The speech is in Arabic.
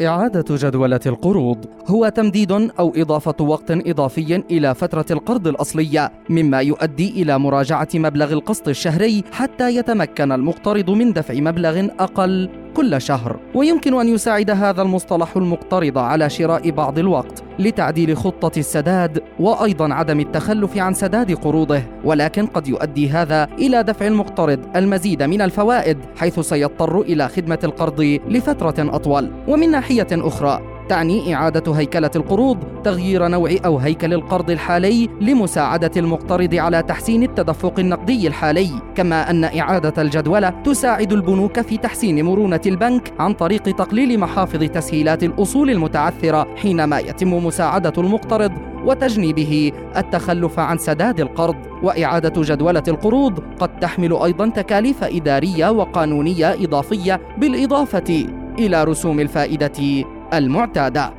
إعادة جدولة القروض هو تمديد أو إضافة وقت إضافي إلى فترة القرض الأصلية مما يؤدي إلى مراجعة مبلغ القسط الشهري حتى يتمكن المقترض من دفع مبلغ أقل. كل شهر ويمكن أن يساعد هذا المصطلح المقترض على شراء بعض الوقت لتعديل خطة السداد وأيضا عدم التخلف عن سداد قروضه. ولكن قد يؤدي هذا إلى دفع المقترض المزيد من الفوائد حيث سيضطر إلى خدمة القرض لفترة أطول. ومن ناحية أخرى تعني إعادة هيكلة القروض تغيير نوع أو هيكل القرض الحالي لمساعدة المقترض على تحسين التدفق النقدي الحالي، كما أن إعادة الجدولة تساعد البنوك في تحسين مرونة البنك عن طريق تقليل محافظ تسهيلات الأصول المتعثرة حينما يتم مساعدة المقترض وتجنيبه التخلف عن سداد القرض. وإعادة جدولة القروض قد تحمل أيضا تكاليف إدارية وقانونية إضافية بالإضافة إلى رسوم الفائدة المعتادة.